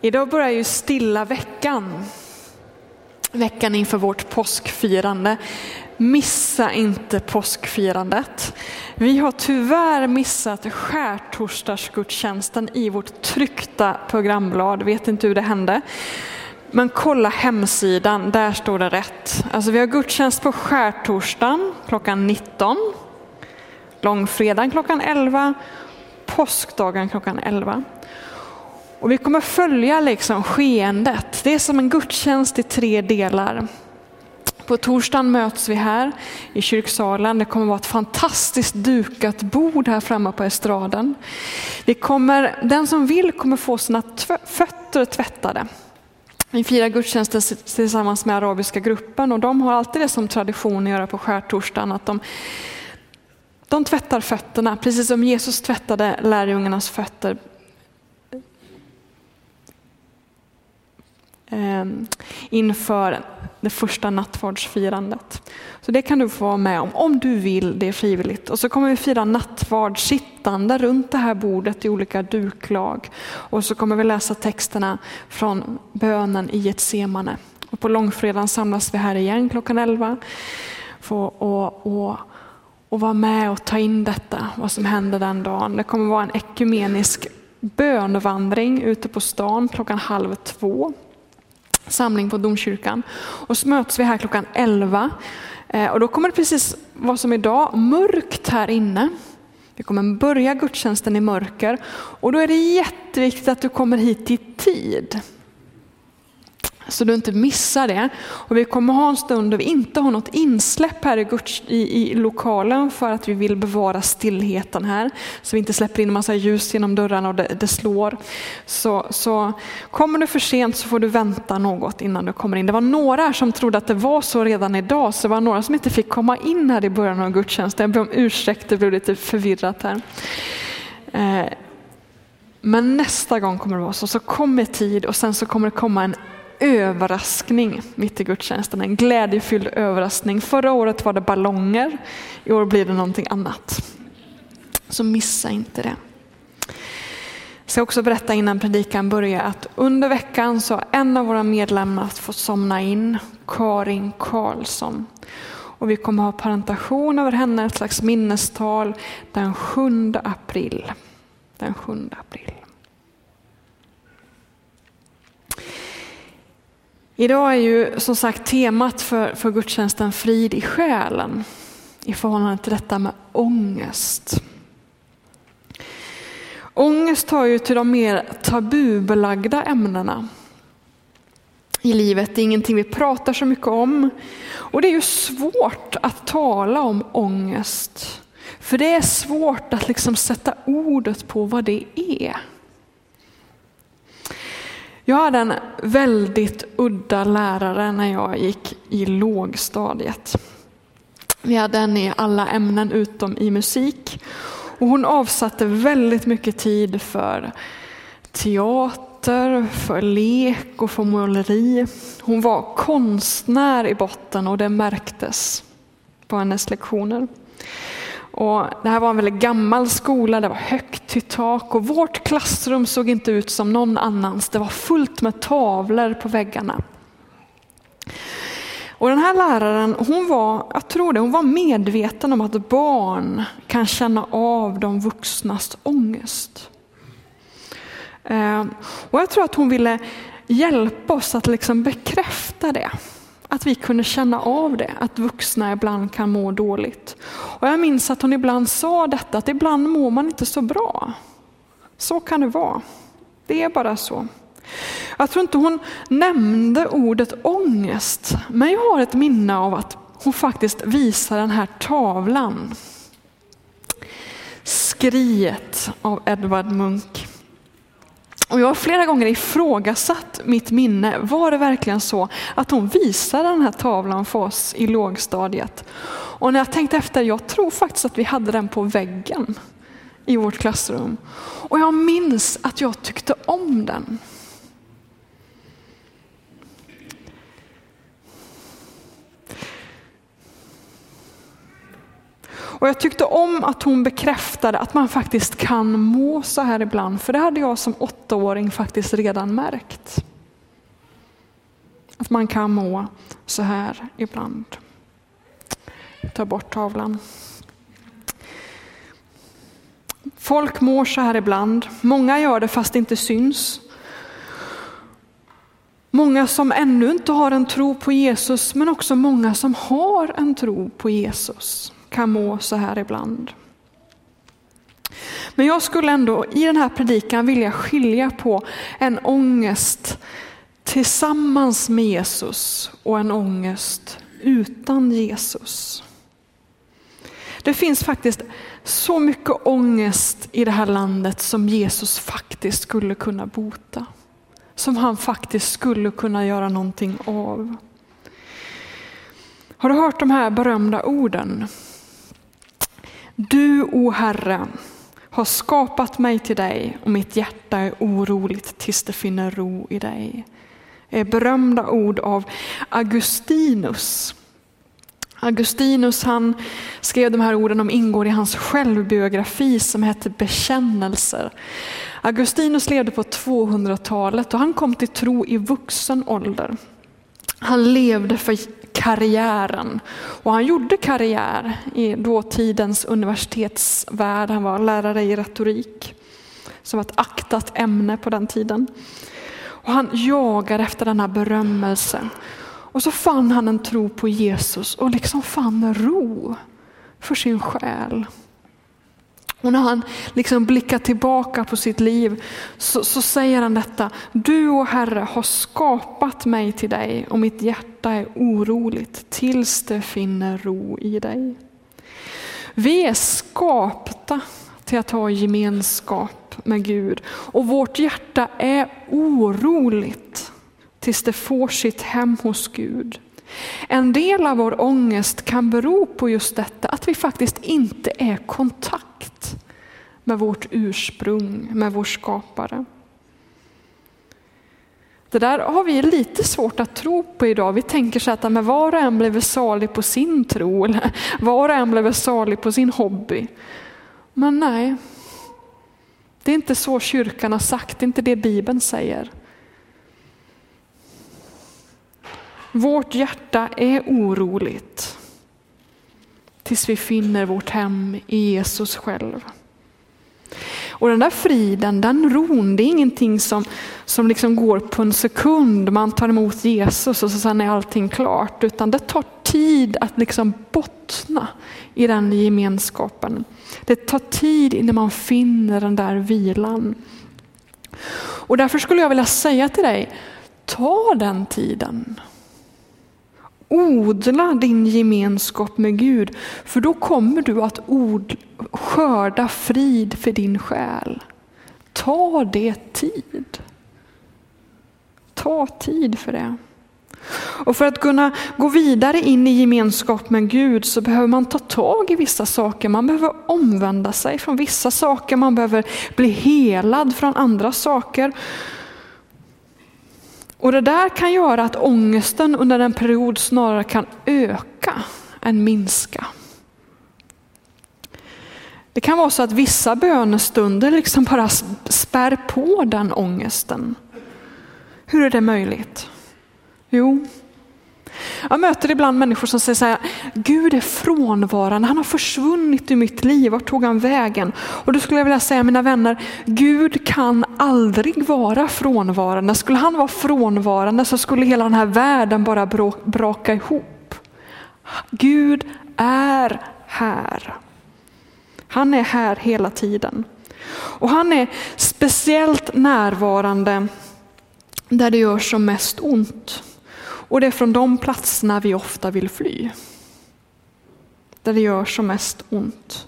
Idag börjar ju stilla veckan. Veckan inför vårt påskfirande. Missa inte påskfirandet. Vi har tyvärr missat skärtorsdagsgudstjänsten i vårt tryckta programblad. Vet inte hur det hände. Men kolla hemsidan, där står det rätt. Alltså vi har gudstjänst på skärtorsdagen klockan 19. Långfredagen klockan 11. Påskdagen klockan 11. Och vi kommer följa liksom skeendet. Det är som en gudstjänst i tre delar. På torsdagen möts vi här i kyrksalen. Det kommer vara ett fantastiskt dukat bord här framme på estraden. Vi kommer, den som vill kommer få sina fötter tvättade. Vi firar gudstjänsten tillsammans med arabiska gruppen och de har alltid det som tradition att göra på skärtorsdagen. Att de, de tvättar fötterna, precis som Jesus tvättade lärjungarnas fötter Ehm, inför det första nattvardsfirandet. Så det kan du få vara med om, om du vill, det är frivilligt. Och så kommer vi fira nattvard sittande runt det här bordet i olika duklag. Och så kommer vi läsa texterna från bönen i Getsemane. Och på långfredagen samlas vi här igen klockan 11 för och, och, och vara med och ta in detta, vad som händer den dagen. Det kommer vara en ekumenisk bönvandring ute på stan klockan halv två samling på domkyrkan. Och så möts vi här klockan 11. Eh, och då kommer det precis vad som idag, mörkt här inne. Vi kommer börja gudstjänsten i mörker och då är det jätteviktigt att du kommer hit i tid så du inte missar det. Och vi kommer ha en stund då vi inte har något insläpp här i, Guds, i, i, lokalen för att vi vill bevara stillheten här. Så vi inte släpper in en massa ljus genom dörrarna och det, det slår. Så, så kommer du för sent så får du vänta något innan du kommer in. Det var några som trodde att det var så redan idag, så det var några som inte fick komma in här i början av gudstjänsten. Jag ber om ursäkt, det blev lite förvirrat här. Eh, men nästa gång kommer det vara så, så kom i tid och sen så kommer det komma en överraskning mitt i gudstjänsten. En glädjefylld överraskning. Förra året var det ballonger, i år blir det någonting annat. Så missa inte det. Jag ska också berätta innan predikan börjar att under veckan så har en av våra medlemmar fått somna in, Karin Karlsson. Och vi kommer ha parentation över henne, ett slags minnestal den 7 april. Den 7 april. Idag är ju som sagt temat för, för gudstjänsten frid i själen i förhållande till detta med ångest. Ångest hör ju till de mer tabubelagda ämnena i livet. Det är ingenting vi pratar så mycket om. Och det är ju svårt att tala om ångest. För det är svårt att liksom sätta ordet på vad det är. Jag hade en väldigt udda lärare när jag gick i lågstadiet. Vi hade henne i alla ämnen utom i musik. Och hon avsatte väldigt mycket tid för teater, för lek och för måleri. Hon var konstnär i botten och det märktes på hennes lektioner. Och det här var en väldigt gammal skola, det var högt i tak och vårt klassrum såg inte ut som någon annans. Det var fullt med tavlor på väggarna. Och den här läraren, hon var, jag tror det, hon var medveten om att barn kan känna av de vuxnas ångest. Eh, och jag tror att hon ville hjälpa oss att liksom bekräfta det. Att vi kunde känna av det, att vuxna ibland kan må dåligt. Och jag minns att hon ibland sa detta, att ibland mår man inte så bra. Så kan det vara. Det är bara så. Jag tror inte hon nämnde ordet ångest, men jag har ett minne av att hon faktiskt visar den här tavlan. Skriet av Edvard Munch. Och jag har flera gånger ifrågasatt mitt minne. Var det verkligen så att hon visade den här tavlan för oss i lågstadiet? Och när jag tänkte efter, jag tror faktiskt att vi hade den på väggen i vårt klassrum. Och jag minns att jag tyckte om den. Och jag tyckte om att hon bekräftade att man faktiskt kan må så här ibland, för det hade jag som åttaåring faktiskt redan märkt. Att man kan må så här ibland. Ta bort tavlan. Folk mår så här ibland. Många gör det fast det inte syns. Många som ännu inte har en tro på Jesus, men också många som har en tro på Jesus kan må så här ibland. Men jag skulle ändå i den här predikan vilja skilja på en ångest tillsammans med Jesus och en ångest utan Jesus. Det finns faktiskt så mycket ångest i det här landet som Jesus faktiskt skulle kunna bota. Som han faktiskt skulle kunna göra någonting av. Har du hört de här berömda orden? Du, o Herre, har skapat mig till dig och mitt hjärta är oroligt tills det finner ro i dig. Det är berömda ord av Augustinus. Augustinus han skrev de här orden, de ingår i hans självbiografi som heter Bekännelser. Augustinus levde på 200-talet och han kom till tro i vuxen ålder. Han levde för karriären och han gjorde karriär i dåtidens universitetsvärld. Han var lärare i retorik som var ett aktat ämne på den tiden. Och han jagade efter denna berömmelse. Och så fann han en tro på Jesus och liksom fann ro för sin själ. Och när han liksom blickar tillbaka på sitt liv så, så säger han detta. Du och Herre har skapat mig till dig och mitt hjärta är oroligt tills det finner ro i dig. Vi är skapta till att ha gemenskap med Gud och vårt hjärta är oroligt tills det får sitt hem hos Gud. En del av vår ångest kan bero på just detta, att vi faktiskt inte är kontakt med vårt ursprung, med vår skapare. Det där har vi lite svårt att tro på idag. Vi tänker så att men var och en blev salig på sin tro, eller var och en blev salig på sin hobby. Men nej, det är inte så kyrkan har sagt, det är inte det Bibeln säger. Vårt hjärta är oroligt tills vi finner vårt hem i Jesus själv. Och den där friden, den ron, det är ingenting som, som liksom går på en sekund. Man tar emot Jesus och så sen är allting klart. Utan det tar tid att liksom bottna i den gemenskapen. Det tar tid innan man finner den där vilan. Och därför skulle jag vilja säga till dig, ta den tiden. Odla din gemenskap med Gud, för då kommer du att od, skörda frid för din själ. Ta det tid. Ta tid för det. Och för att kunna gå vidare in i gemenskap med Gud så behöver man ta tag i vissa saker. Man behöver omvända sig från vissa saker. Man behöver bli helad från andra saker. Och det där kan göra att ångesten under en period snarare kan öka än minska. Det kan vara så att vissa bönestunder liksom bara spär på den ångesten. Hur är det möjligt? Jo, jag möter ibland människor som säger så här, Gud är frånvarande, han har försvunnit ur mitt liv, vart tog han vägen? Och då skulle jag vilja säga mina vänner, Gud kan aldrig vara frånvarande. Skulle han vara frånvarande så skulle hela den här världen bara braka ihop. Gud är här. Han är här hela tiden. Och han är speciellt närvarande där det gör som mest ont. Och det är från de platserna vi ofta vill fly. Där det gör som mest ont.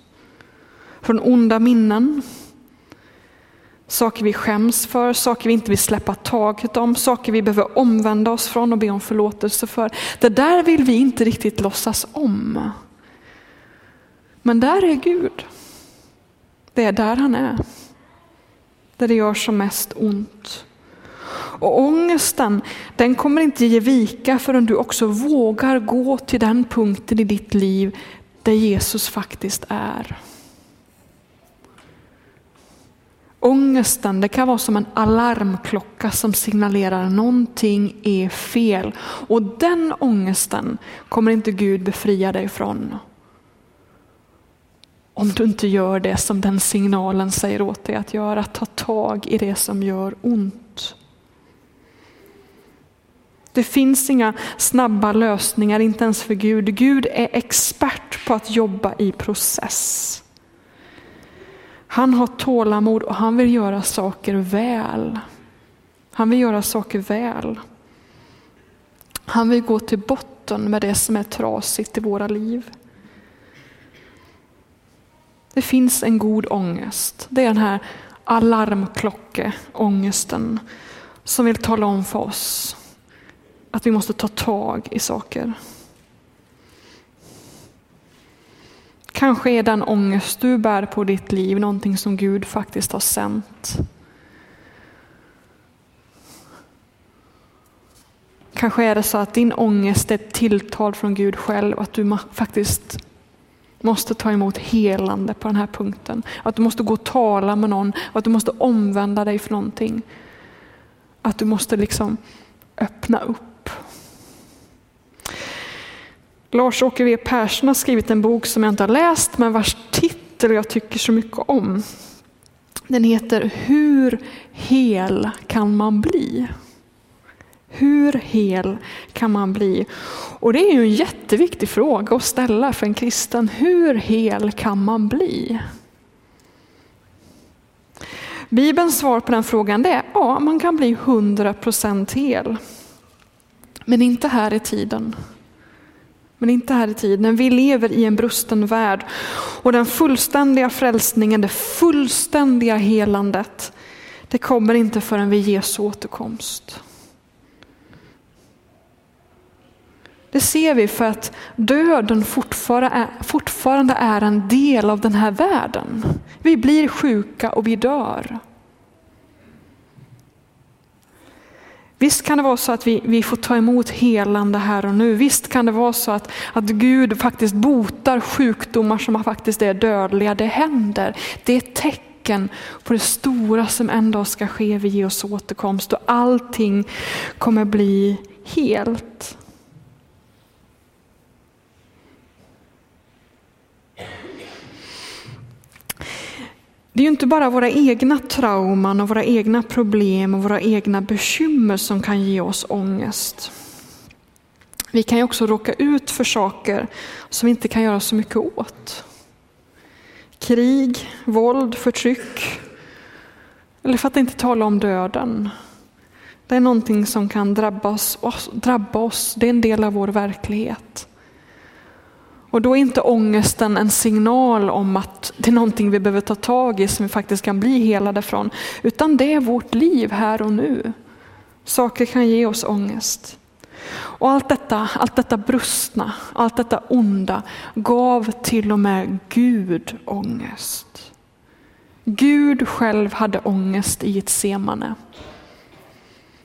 Från onda minnen, saker vi skäms för, saker vi inte vill släppa taget om, saker vi behöver omvända oss från och be om förlåtelse för. Det där vill vi inte riktigt låtsas om. Men där är Gud. Det är där han är. Där det gör som mest ont. Och ångesten, den kommer inte ge vika förrän du också vågar gå till den punkten i ditt liv där Jesus faktiskt är. Ångesten det kan vara som en alarmklocka som signalerar någonting är fel. Och den ångesten kommer inte Gud befria dig från. Om du inte gör det som den signalen säger åt dig att göra, ta tag i det som gör ont. Det finns inga snabba lösningar, inte ens för Gud. Gud är expert på att jobba i process. Han har tålamod och han vill göra saker väl. Han vill göra saker väl. Han vill gå till botten med det som är trasigt i våra liv. Det finns en god ångest. Det är den här alarmklockeångesten som vill tala om för oss att vi måste ta tag i saker. Kanske är den ångest du bär på ditt liv någonting som Gud faktiskt har sänt. Kanske är det så att din ångest är ett tilltal från Gud själv, att du faktiskt måste ta emot helande på den här punkten. Att du måste gå och tala med någon, att du måste omvända dig för någonting. Att du måste liksom öppna upp. Lars-Åke W Persson har skrivit en bok som jag inte har läst, men vars titel jag tycker så mycket om. Den heter Hur hel kan man bli? Hur hel kan man bli? Och det är ju en jätteviktig fråga att ställa för en kristen. Hur hel kan man bli? Bibelns svar på den frågan är ja, man kan bli 100% hel. Men inte här i tiden. Men inte här i tiden. Vi lever i en brusten värld och den fullständiga frälsningen, det fullständiga helandet, det kommer inte förrän vid Jesu återkomst. Det ser vi för att döden fortfarande är en del av den här världen. Vi blir sjuka och vi dör. Visst kan det vara så att vi, vi får ta emot helande här och nu. Visst kan det vara så att, att Gud faktiskt botar sjukdomar som faktiskt är dödliga. Det händer. Det är ett tecken på det stora som en dag ska ske vid Jesu återkomst och allting kommer bli helt. Det är ju inte bara våra egna trauman och våra egna problem och våra egna bekymmer som kan ge oss ångest. Vi kan ju också råka ut för saker som vi inte kan göra så mycket åt. Krig, våld, förtryck. Eller för att inte tala om döden. Det är någonting som kan drabba oss, drabba oss. Det är en del av vår verklighet. Och då är inte ångesten en signal om att det är någonting vi behöver ta tag i som vi faktiskt kan bli helade från. Utan det är vårt liv här och nu. Saker kan ge oss ångest. Och allt detta, allt detta brustna, allt detta onda gav till och med Gud ångest. Gud själv ångest i ångest i Getsemane.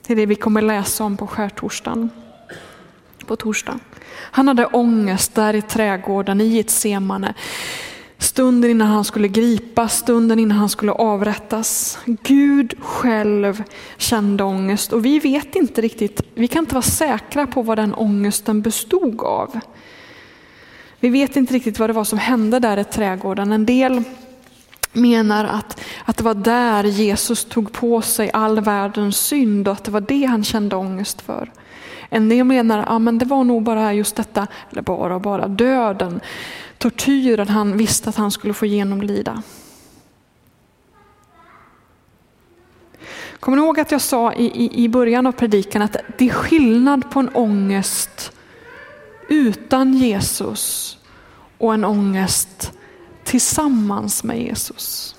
Det är det vi kommer läsa om på skärtorsdagen. På torsdag. Han hade ångest där i trädgården i Getsemane. Stunden innan han skulle gripas, stunden innan han skulle avrättas. Gud själv kände ångest och vi vet inte riktigt, vi kan inte vara säkra på vad den ångesten bestod av. Vi vet inte riktigt vad det var som hände där i trädgården. En del menar att, att det var där Jesus tog på sig all världens synd och att det var det han kände ångest för. En del menar ah, att ja, det var nog bara just detta, eller bara bara döden, tortyren han visste att han skulle få genomlida. Kommer ni ihåg att jag sa i, i, i början av predikan att det är skillnad på en ångest utan Jesus och en ångest tillsammans med Jesus.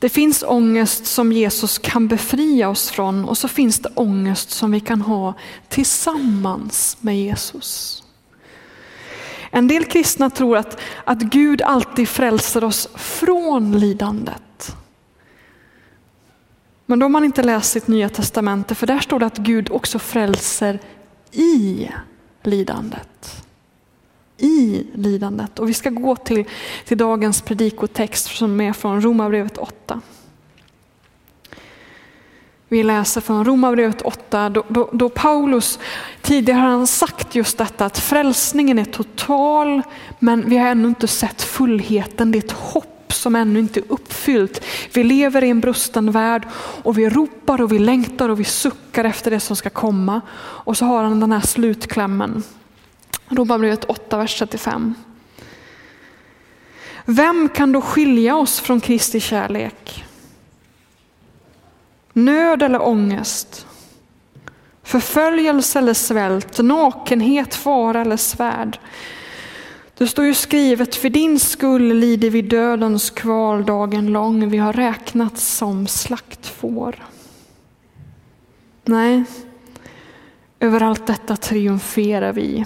Det finns ångest som Jesus kan befria oss från och så finns det ångest som vi kan ha tillsammans med Jesus. En del kristna tror att, att Gud alltid frälser oss från lidandet. Men då har man inte läst sitt nya testamente för där står det att Gud också frälser i lidandet. I lidandet. Och vi ska gå till, till dagens predikotext som är från Romarbrevet 8. Vi läser från Romarbrevet 8 då, då, då, Paulus tidigare har sagt just detta att frälsningen är total men vi har ännu inte sett fullheten. Det är ett hopp som ännu inte är uppfyllt. Vi lever i en brusten värld och vi ropar och vi längtar och vi suckar efter det som ska komma. Och så har han den här slutklämmen. Romarbrevet 8, vers 35. Vem kan då skilja oss från Kristi kärlek? Nöd eller ångest? Förföljelse eller svält? Nakenhet, fara eller svärd? Det står ju skrivet, för din skull lider vi dödens kval dagen lång, vi har räknats som slaktfår. Nej, över allt detta triumferar vi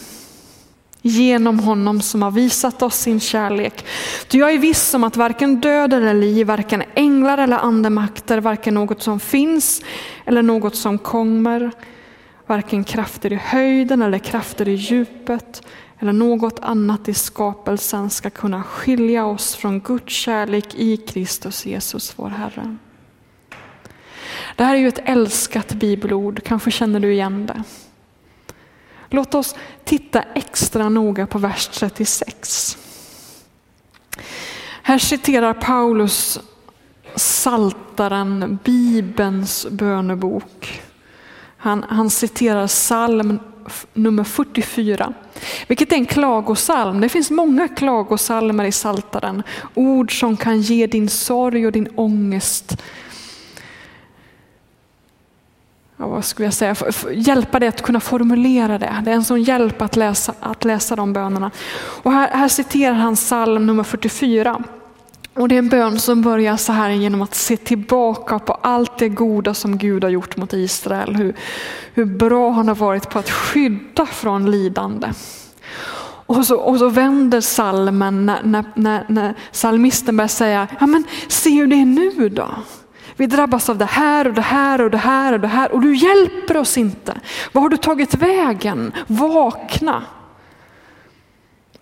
genom honom som har visat oss sin kärlek. Ty jag är viss om att varken död eller liv, varken änglar eller andemakter, varken något som finns eller något som kommer, varken krafter i höjden eller krafter i djupet eller något annat i skapelsen ska kunna skilja oss från Guds kärlek i Kristus Jesus vår Herre. Det här är ju ett älskat bibelord, kanske känner du igen det. Låt oss titta extra noga på vers 36. Här citerar Paulus Saltaren, Bibelns bönebok. Han, han citerar psalm nummer 44, vilket är en klagosalm. Det finns många klagosalmer i Saltaren. Ord som kan ge din sorg och din ångest ja, vad skulle jag säga, hjälpa dig att kunna formulera det. Det är en sån hjälp att läsa, att läsa de bönerna. Och här, här citerar han psalm nummer 44. Och det är en bön som börjar så här genom att se tillbaka på allt det goda som Gud har gjort mot Israel. Hur, hur bra han har varit på att skydda från lidande. Och så, och så vänder salmen när, när, när, när salmisten börjar säga, ja men se hur det är nu då. Vi drabbas av det här och det här och det här och det här och du hjälper oss inte. Var har du tagit vägen? Vakna.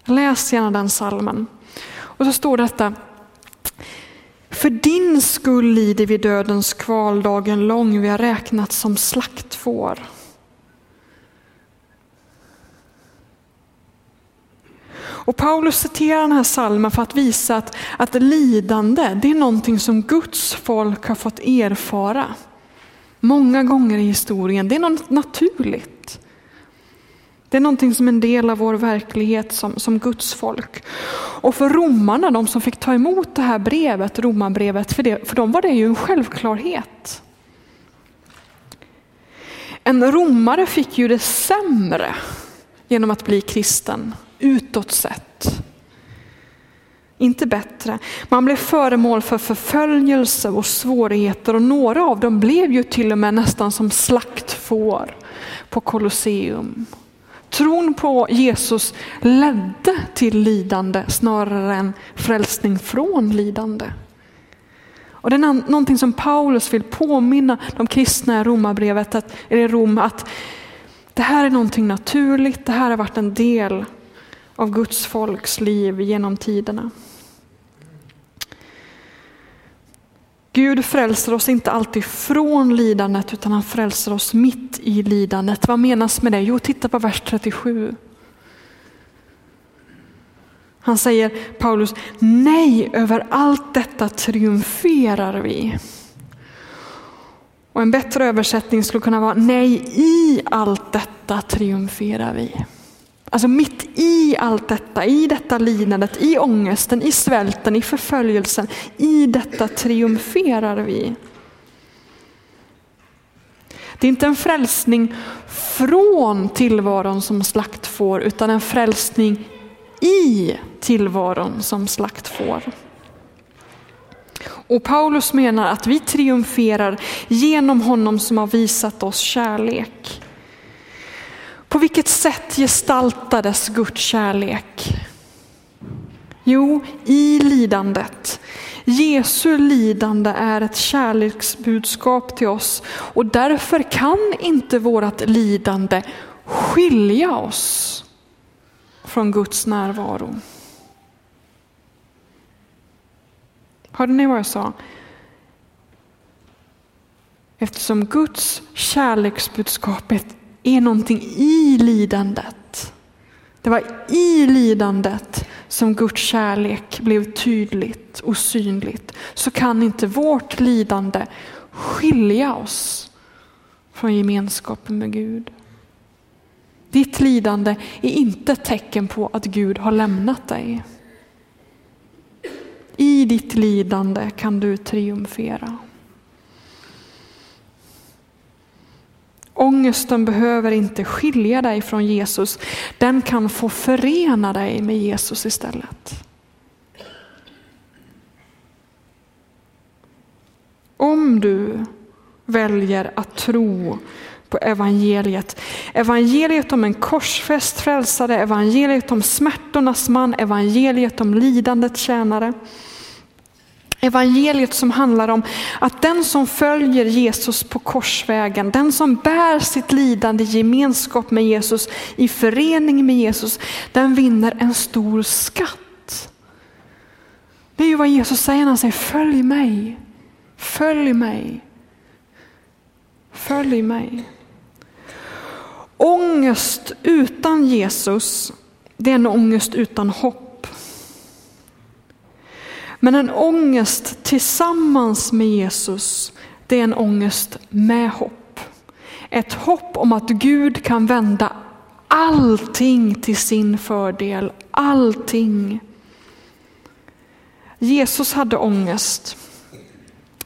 Läs gärna den salmen. Och så står detta. För din skull lider vi dödens kval dagen lång, vi har räknat som slaktfår. Och Paulus citerar den här salmen för att visa att, att lidande, det är någonting som Guds folk har fått erfara. Många gånger i historien, det är något naturligt. Det är någonting som är en del av vår verklighet som, som Guds folk. Och för romarna, de som fick ta emot det här brevet, romarbrevet, för, det, för dem var det ju en självklarhet. En romare fick ju det sämre genom att bli kristen utåt sett. Inte bättre. Man blev föremål för förföljelse och svårigheter och några av dem blev ju till och med nästan som slaktfår på Colosseum. Tron på Jesus ledde till lidande snarare än frälsning från lidande. Och det är någonting som Paulus vill påminna de kristna i Romarbrevet, att, eller Rom, att det här är någonting naturligt, det här har varit en del av Guds folks liv genom tiderna. Gud frälser oss inte alltid från lidandet utan han frälser oss mitt i lidandet. Vad menas med det? Jo, titta på vers 37. Han säger Paulus, nej över allt detta triumferar vi. Och en bättre översättning skulle kunna vara, nej i allt detta triumferar vi. Alltså mitt i allt detta, i detta lidandet, i ångesten, i svälten, i förföljelsen, i detta triumferar vi. Det är inte en frälsning från tillvaron som slaktfår utan en frälsning i tillvaron som slaktfår. Och Paulus menar att vi triumferar genom honom som har visat oss kärlek. På vilket sätt gestaltades Guds kärlek? Jo, i lidandet, Jesu lidande är ett kärleksbudskap till oss och därför kan inte vårt lidande skilja oss från Guds närvaro. Hörde ni vad jag sa? Eftersom Guds kärleksbudskap är är någonting i lidandet. Det var i lidandet som Guds kärlek blev tydligt och synligt. Så kan inte vårt lidande skilja oss från gemenskapen med Gud. Ditt lidande är inte ett tecken på att Gud har lämnat dig. I ditt lidande kan du triumfera. Ångesten behöver inte skilja dig från Jesus. Den kan få förena dig med Jesus istället. Om du väljer att tro på evangeliet. Evangeliet om en korsfäst frälsare, evangeliet om smärtornas man, evangeliet om lidandets tjänare. Evangeliet som handlar om att den som följer Jesus på korsvägen, den som bär sitt lidande i gemenskap med Jesus, i förening med Jesus, den vinner en stor skatt. Det är ju vad Jesus säger när han säger följ mig, följ mig, följ mig. Ångest utan Jesus, det är en ångest utan hopp. Men en ångest tillsammans med Jesus, det är en ångest med hopp. Ett hopp om att Gud kan vända allting till sin fördel. Allting. Jesus hade ångest.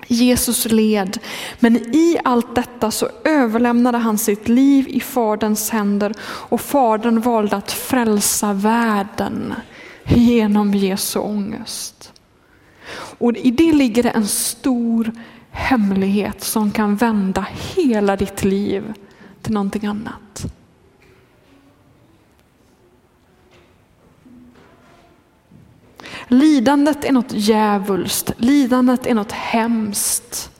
Jesus led, men i allt detta så överlämnade han sitt liv i Faderns händer och Fadern valde att frälsa världen genom Jesu ångest. Och i det ligger det en stor hemlighet som kan vända hela ditt liv till någonting annat. Lidandet är något djävulskt, lidandet är något hemskt.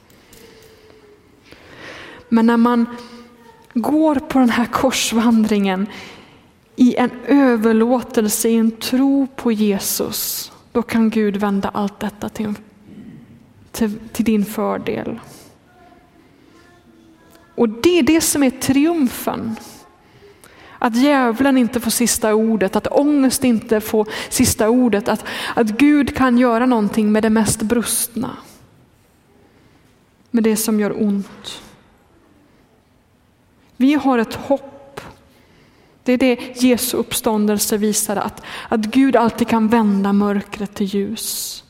Men när man går på den här korsvandringen i en överlåtelse, i en tro på Jesus, då kan Gud vända allt detta till, till, till din fördel. Och det är det som är triumfen. Att djävulen inte får sista ordet, att ångest inte får sista ordet, att, att Gud kan göra någonting med det mest brustna. Med det som gör ont. Vi har ett hopp det är det Jesu uppståndelse visar, att, att Gud alltid kan vända mörkret till ljus.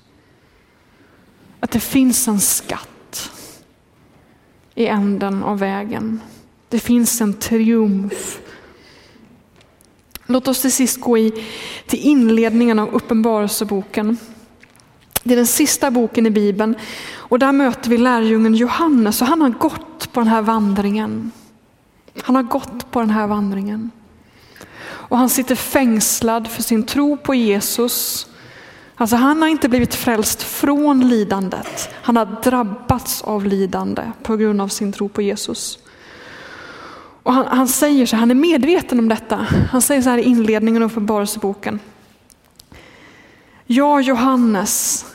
Att det finns en skatt i änden av vägen. Det finns en triumf. Låt oss till sist gå i, till inledningen av Uppenbarelseboken. Det är den sista boken i Bibeln och där möter vi lärjungen Johannes och han har gått på den här vandringen. Han har gått på den här vandringen. Och han sitter fängslad för sin tro på Jesus. Alltså han har inte blivit frälst från lidandet. Han har drabbats av lidande på grund av sin tro på Jesus. Och han, han säger så han är medveten om detta. Han säger så här i inledningen av Uppenbarelseboken. Jag Johannes,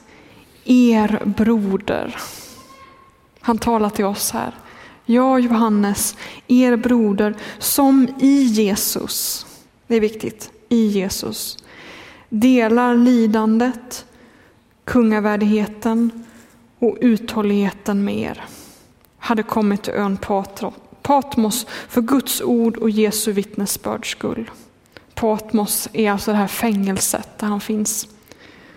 er broder. Han talar till oss här. Jag Johannes, er broder, som i Jesus det är viktigt. I Jesus. Delar lidandet, kungavärdigheten och uthålligheten med er. Hade kommit till ön Patmos för Guds ord och Jesu vittnesbörds skull. Patmos är alltså det här fängelset där han finns.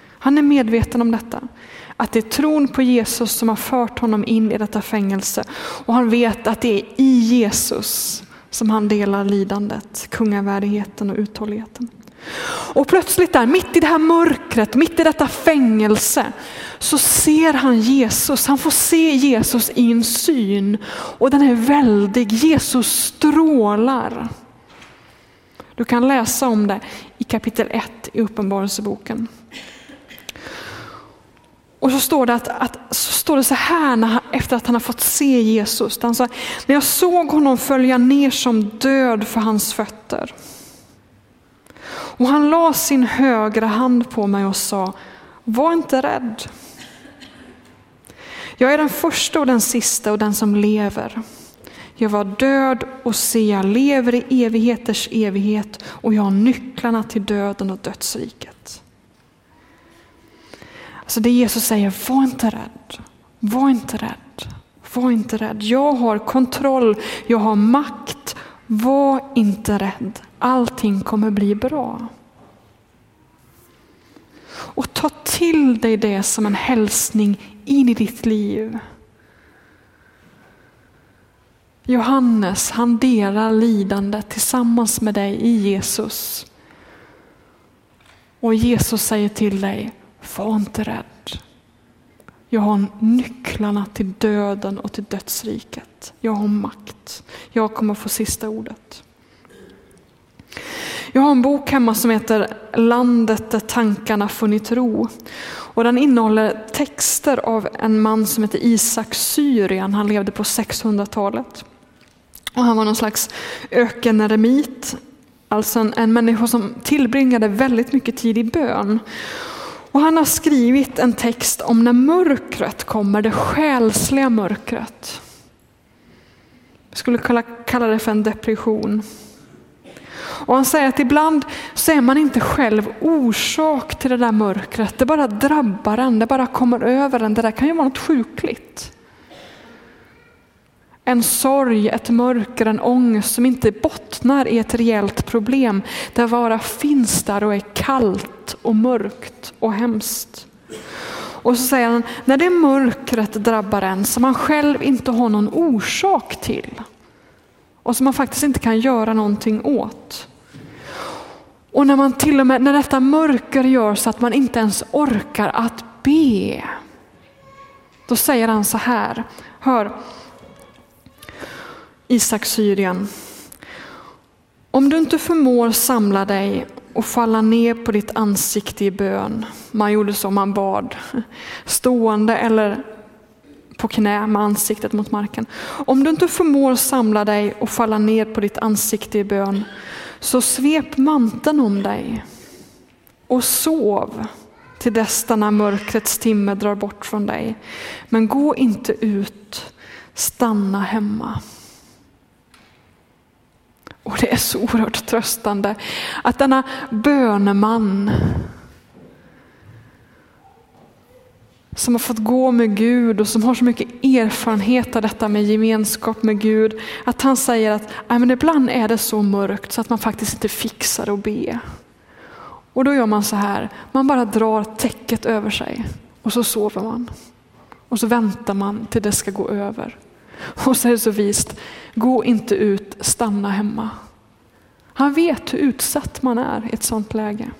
Han är medveten om detta. Att det är tron på Jesus som har fört honom in i detta fängelse. Och han vet att det är i Jesus som han delar lidandet, kungavärdigheten och uthålligheten. Och plötsligt där, mitt i det här mörkret, mitt i detta fängelse, så ser han Jesus. Han får se Jesus i en syn och den är väldig. Jesus strålar. Du kan läsa om det i kapitel 1 i Uppenbarelseboken. Och så står det, att, att, så, står det så här när han, efter att han har fått se Jesus. Han sa, när jag såg honom följa ner som död för hans fötter. Och han la sin högra hand på mig och sa, var inte rädd. Jag är den första och den sista och den som lever. Jag var död och se, jag lever i evigheters evighet och jag har nycklarna till döden och dödsriket. Alltså det Jesus säger, var inte rädd. Var inte rädd. Var inte rädd. Jag har kontroll, jag har makt. Var inte rädd. Allting kommer bli bra. Och ta till dig det som en hälsning in i ditt liv. Johannes, han delar lidandet tillsammans med dig i Jesus. Och Jesus säger till dig, var inte rädd. Jag har nycklarna till döden och till dödsriket. Jag har makt. Jag kommer få sista ordet. Jag har en bok hemma som heter Landet där tankarna funnit ro. Och den innehåller texter av en man som heter Isak Syrian. Han levde på 600-talet. Och han var någon slags ökeneremit, alltså en, en människa som tillbringade väldigt mycket tid i bön. Och han har skrivit en text om när mörkret kommer, det själsliga mörkret. Jag skulle kalla det för en depression. Och han säger att ibland så är man inte själv orsak till det där mörkret. Det bara drabbar en, det bara kommer över en. Det där kan ju vara något sjukligt. En sorg, ett mörker, en ångest som inte bottnar i ett reellt problem. där bara finns där och är kallt och mörkt och hemskt. Och så säger han, när det mörkret drabbar en som man själv inte har någon orsak till och som man faktiskt inte kan göra någonting åt. Och när man till och med, när detta mörker gör så att man inte ens orkar att be. Då säger han så här, hör Isak Syrien. Om du inte förmår samla dig och falla ner på ditt ansikte i bön. Man gjorde så, man bad. Stående eller på knä med ansiktet mot marken. Om du inte förmår samla dig och falla ner på ditt ansikte i bön, så svep manteln om dig och sov till dess denna mörkrets timme drar bort från dig. Men gå inte ut, stanna hemma. Och det är så oerhört tröstande att denna böneman som har fått gå med Gud och som har så mycket erfarenhet av detta med gemenskap med Gud, att han säger att men ibland är det så mörkt så att man faktiskt inte fixar att be. Och då gör man så här, man bara drar täcket över sig och så sover man. Och så väntar man till det ska gå över. Och så är det så vist, gå inte ut, stanna hemma. Han vet hur utsatt man är i ett sånt läge.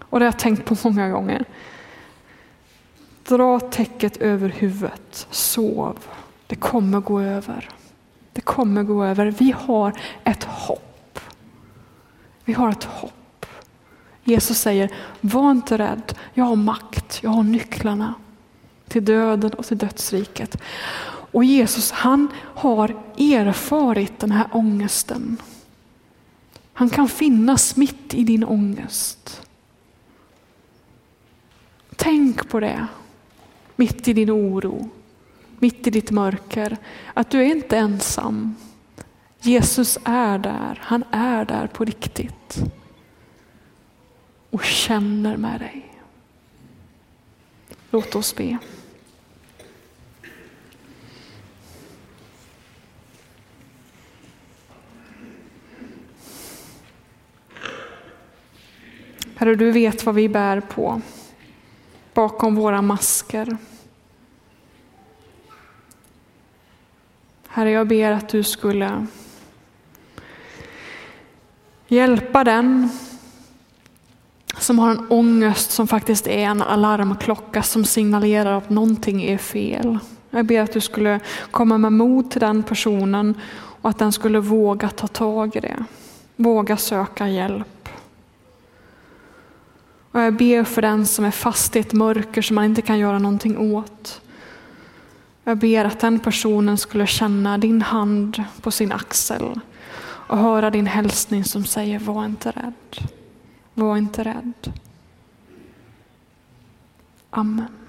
Och det har jag tänkt på många gånger. Dra täcket över huvudet, sov. Det kommer gå över. Det kommer gå över. Vi har ett hopp. Vi har ett hopp. Jesus säger, var inte rädd. Jag har makt, jag har nycklarna till döden och till dödsriket. Och Jesus han har erfarit den här ångesten. Han kan finnas mitt i din ångest. Tänk på det mitt i din oro, mitt i ditt mörker, att du är inte ensam. Jesus är där, han är där på riktigt och känner med dig. Låt oss be. Herre, du vet vad vi bär på bakom våra masker. Herre, jag ber att du skulle hjälpa den som har en ångest som faktiskt är en alarmklocka som signalerar att någonting är fel. Jag ber att du skulle komma med mod till den personen och att den skulle våga ta tag i det. Våga söka hjälp. Och jag ber för den som är fast i ett mörker som man inte kan göra någonting åt. Jag ber att den personen skulle känna din hand på sin axel och höra din hälsning som säger var inte rädd. Var inte rädd. Amen.